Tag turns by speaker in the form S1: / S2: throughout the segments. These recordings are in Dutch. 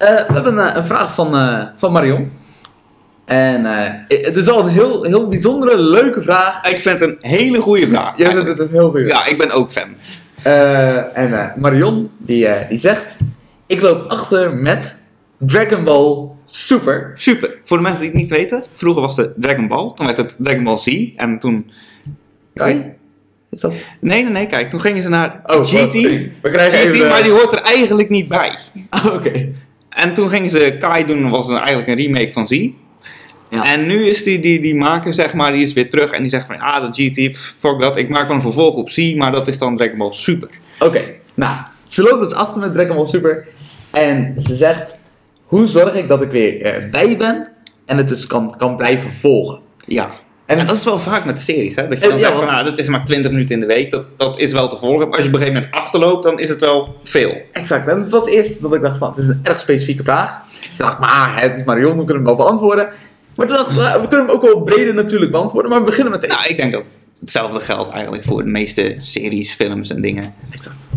S1: Eh, we hebben een, een vraag van, eh, van Marion. En eh, het is wel een heel, heel bijzondere, leuke vraag.
S2: Ik vind het een hele goede vraag.
S1: Jij vindt het een heel goede
S2: Ja, ik ben ook fan.
S1: Eh, en eh, Marion, die, eh, die zegt... Ik loop achter met Dragon Ball Super.
S2: Super. Voor de mensen die het niet weten, vroeger was het Dragon Ball, toen werd het Dragon Ball Z en toen...
S1: Kai? Is dat...
S2: Nee, nee, nee, kijk, toen gingen ze naar
S1: Oh,
S2: GT.
S1: We krijgen
S2: GT,
S1: even...
S2: maar die hoort er eigenlijk niet bij.
S1: Oh, Oké.
S2: En toen gingen ze Kai doen, was het eigenlijk een remake van Z.
S1: Ja.
S2: En nu is die, die, die maker, zeg maar, die is weer terug en die zegt van, ah, dat GT, fuck dat, ik maak wel een vervolg op Z, maar dat is dan Dragon Ball Super.
S1: Oké, nou, ze loopt dus achter met Dragon Ball Super. En ze zegt, hoe zorg ik dat ik weer eh, bij ben en het dus kan, kan blijven volgen?
S2: Ja.
S1: En
S2: dat is wel vaak met series, hè? Dat je
S1: Eh,
S2: dan
S1: ja,
S2: zegt van, nou, dat is maar 20 minuten in de week, dat, dat is wel te volgen. Maar als je op een gegeven moment achterloopt, dan is het wel veel.
S1: Exact, en het was eerst dat ik dacht van, het is een erg specifieke vraag. Ik dacht, maar het is Marion, we kunnen hem wel beantwoorden. Maar toen dacht ik, nou, we kunnen hem ook wel breder natuurlijk beantwoorden, maar we beginnen meteen.
S2: Nou, ik denk dat hetzelfde geldt eigenlijk voor de meeste series, films en dingen.
S1: Exact.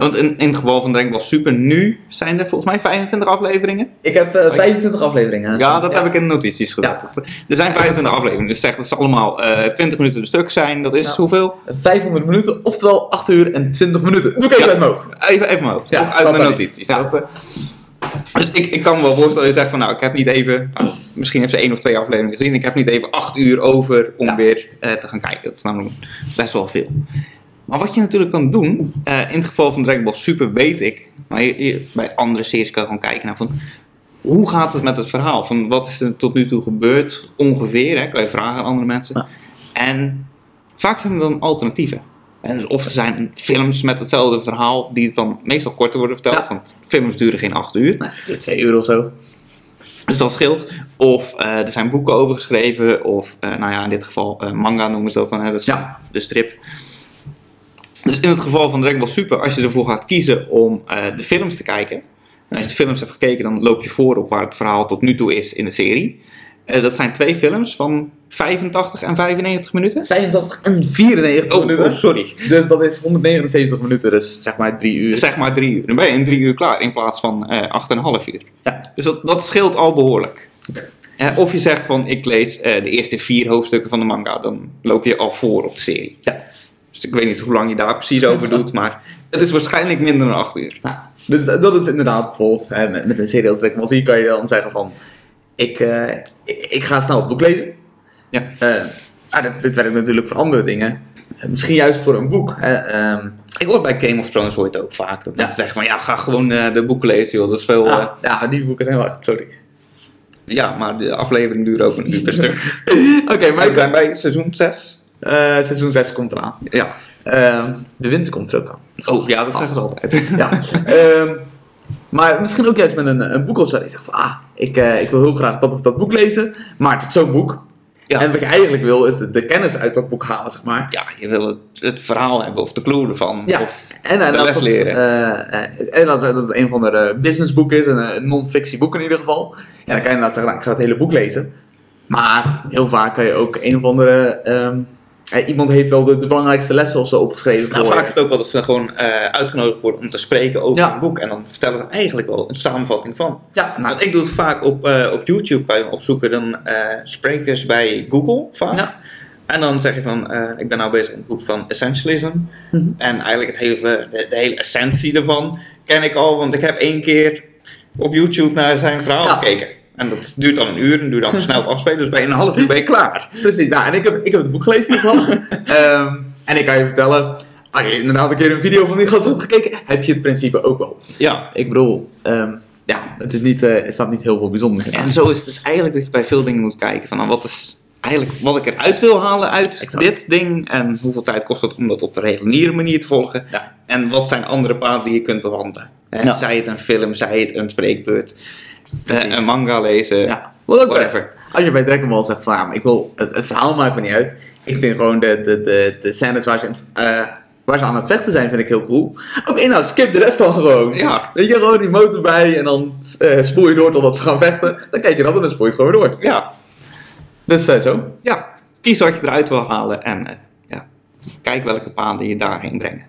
S2: Want in, in het geval van Dragon Ball Super, nu zijn er volgens mij 25 afleveringen.
S1: Ik heb eh, 25 afleveringen.
S2: Ja, dat heb ik in de notities gezet. Er zijn 25 afleveringen, dus zeg dat ze allemaal eh 20 minuten een stuk zijn. Dat is
S1: Ja.
S2: hoeveel?
S1: 500 minuten, oftewel 8 uur en 20 minuten. Doe ik even
S2: Ja.
S1: uit mijn hoofd.
S2: Even, even mijn hoofd.
S1: Ja,
S2: Of uit mijn notities.
S1: Ja.
S2: Dat, eh, dus ik, ik kan me wel voorstellen, je zegt van nou, ik heb niet even, nou, misschien heeft ze één of twee afleveringen gezien, ik heb niet even acht uur over om
S1: Ja.
S2: weer eh, te gaan kijken. Dat is namelijk best wel veel. Maar wat je natuurlijk kan doen, eh, in het geval van Dragon Ball Super weet ik, maar bij andere series kan je gewoon kijken naar van, hoe gaat het met het verhaal? Van wat is er tot nu toe gebeurd ongeveer? Hè? Kan je vragen aan andere mensen.
S1: Ja.
S2: En vaak zijn er dan alternatieven. En dus of er zijn films met hetzelfde verhaal, die het dan meestal korter worden verteld.
S1: Ja.
S2: Want films duren geen acht uur.
S1: Nee, 2 uur of zo.
S2: Dus dat scheelt. Of eh, er zijn boeken over geschreven. Of, eh, nou ja, in dit geval manga noemen ze dat dan. Hè? Dat is
S1: Ja.
S2: de strip. Dus in het geval van Dragon Ball Super, als je ervoor gaat kiezen om eh, de films te kijken. En als je de films hebt gekeken, dan loop je voor op waar het verhaal tot nu toe is in de serie. Eh, dat zijn twee films van 85 en 95 minuten.
S1: 85 en 94
S2: Oh,
S1: minuten.
S2: oh, sorry.
S1: Dus dat is 179 minuten, dus zeg maar 3 uur.
S2: Zeg maar drie uur. Dan ben je in drie uur klaar in plaats van eh 8,5 uur.
S1: Ja.
S2: Dus dat, dat scheelt al behoorlijk. Eh, of je zegt van ik lees de eerste vier hoofdstukken van de manga, dan loop je al voor op de serie.
S1: Ja.
S2: Dus ik weet niet hoe lang je daar precies over doet, maar het is waarschijnlijk minder dan 8 uur.
S1: Nou, dus dat is inderdaad bijvoorbeeld hè, met, met een serie als Ball Z kan je dan zeggen van ik, eh, ik, ik ga snel het boek lezen.
S2: Ja.
S1: Ah, dit, dit werkt natuurlijk voor andere dingen. Eh, Misschien juist voor een boek. Hè. ehm,
S2: Ik hoor bij Game of Thrones hoor je het ook vaak. Dat
S1: Ja.
S2: mensen zeggen van ja, ga gewoon de boeken lezen joh. Dat is veel...
S1: ah, ja, die boeken zijn wel echt sorry.
S2: ja, maar de aflevering duurt ook een uur per stuk.
S1: Oké, maar
S2: Maar we zijn bij seizoen 6.
S1: Eh, seizoen 6 komt eraan.
S2: Ja.
S1: Ehm, de winter komt er ook aan.
S2: Oh ja, dat zeggen ze altijd.
S1: Ja. Ehm, maar misschien ook juist met een, een boek of zo. Die zegt van, ah, ik, eh, ik wil heel graag dat of dat boek lezen. Maar het is zo'n boek.
S2: Ja.
S1: En wat je eigenlijk wil, is de, de kennis uit dat boek halen, zeg maar.
S2: ja, je wil het, het verhaal hebben of de clue ervan.
S1: Ja.
S2: Of,
S1: En, eh,
S2: de
S1: dat
S2: les
S1: dat,
S2: leren.
S1: eh, en dat, dat het een van de businessboeken is, een, een non-fictie boek in ieder geval. Ja, dan kan je inderdaad zeggen, nou, ik ga het hele boek lezen. Maar heel vaak kan je ook een of andere... ehm, eh, iemand heeft wel de, de belangrijkste lessen of zo opgeschreven
S2: Nou,
S1: voor
S2: vaak
S1: je.
S2: is het ook wel dat ze gewoon eh, uitgenodigd worden om te spreken over
S1: Ja.
S2: een boek. En dan vertellen ze eigenlijk wel een samenvatting van.
S1: Ja, nou,
S2: Want ik doe het vaak op, eh, op YouTube, kan je opzoeken dan sprekers bij Google vaak.
S1: Ja.
S2: En dan zeg je van, ik ben nou bezig in het boek van Essentialism.
S1: Mhm.
S2: En eigenlijk het hele, de, de hele essentie ervan ken ik al, want ik heb één keer op YouTube naar zijn verhaal
S1: Ja.
S2: gekeken. En dat duurt dan een uur en duurt dan versneld afspelen, dus bij een half uur ben je klaar.
S1: Precies, nou, en ik heb, ik heb het boek gelezen toevallig. Ehm en ik kan je vertellen, als je inderdaad een keer een video van die gast hebt gekeken, heb je het principe ook wel.
S2: Ja,
S1: Ik bedoel, ehm, ja, het, is niet, eh, er staat niet heel veel bijzonders in.
S2: En zo is het dus eigenlijk dat je bij veel dingen moet kijken van nou, wat is eigenlijk wat ik eruit wil halen uit
S1: Exact.
S2: dit ding en hoeveel tijd kost het om dat op de reguliere manier te volgen
S1: Ja.
S2: en wat zijn andere paden die je kunt bewandelen.
S1: Ja.
S2: Zij het een film, zij het een spreekbeurt,
S1: Precies.
S2: een manga lezen,
S1: Ja, ook
S2: whatever.
S1: Als je bij Dragon Ball zegt van ja, ik wil, het, het verhaal maakt me niet uit. Ik vind gewoon de, de, de, de scènes waar ze, eh, waar ze aan het vechten zijn, vind ik heel cool. Oké, nou skip de rest dan gewoon.
S2: Ja.
S1: Weet je, gewoon die motor bij en dan eh, spoel je door totdat ze gaan vechten. Dan kijk je dat en dan spoel je het gewoon weer door.
S2: Ja,
S1: Dus eh, zo.
S2: ja, kies wat je eruit wil halen en eh, ja, kijk welke paden je daarheen brengen.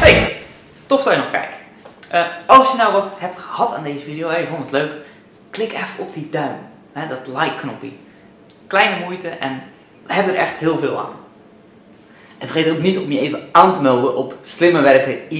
S2: Hey, tof dat je nog kijkt. Eh, als je nou wat hebt gehad aan deze video en je vond het leuk, klik even op die duim. Hè, dat like knopje. Kleine moeite en we hebben er echt heel veel aan.
S1: En vergeet ook niet om je even aan te melden op Slimmer Werken Easy.